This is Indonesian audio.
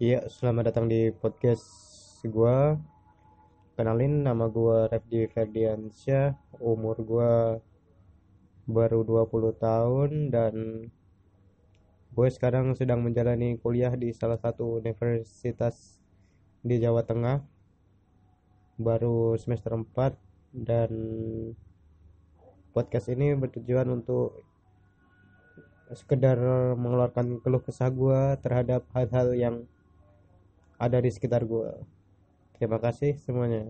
Iya, selamat datang di podcast gua. Kenalin nama gua Refdi Ferdiansyah, umur gua baru 20 tahun dan gue sekarang sedang menjalani kuliah di salah satu universitas di Jawa Tengah. Baru semester 4 dan podcast ini bertujuan untuk sekedar mengeluarkan keluh kesah gue terhadap hal-hal yang ada di sekitar gue. Terima kasih semuanya.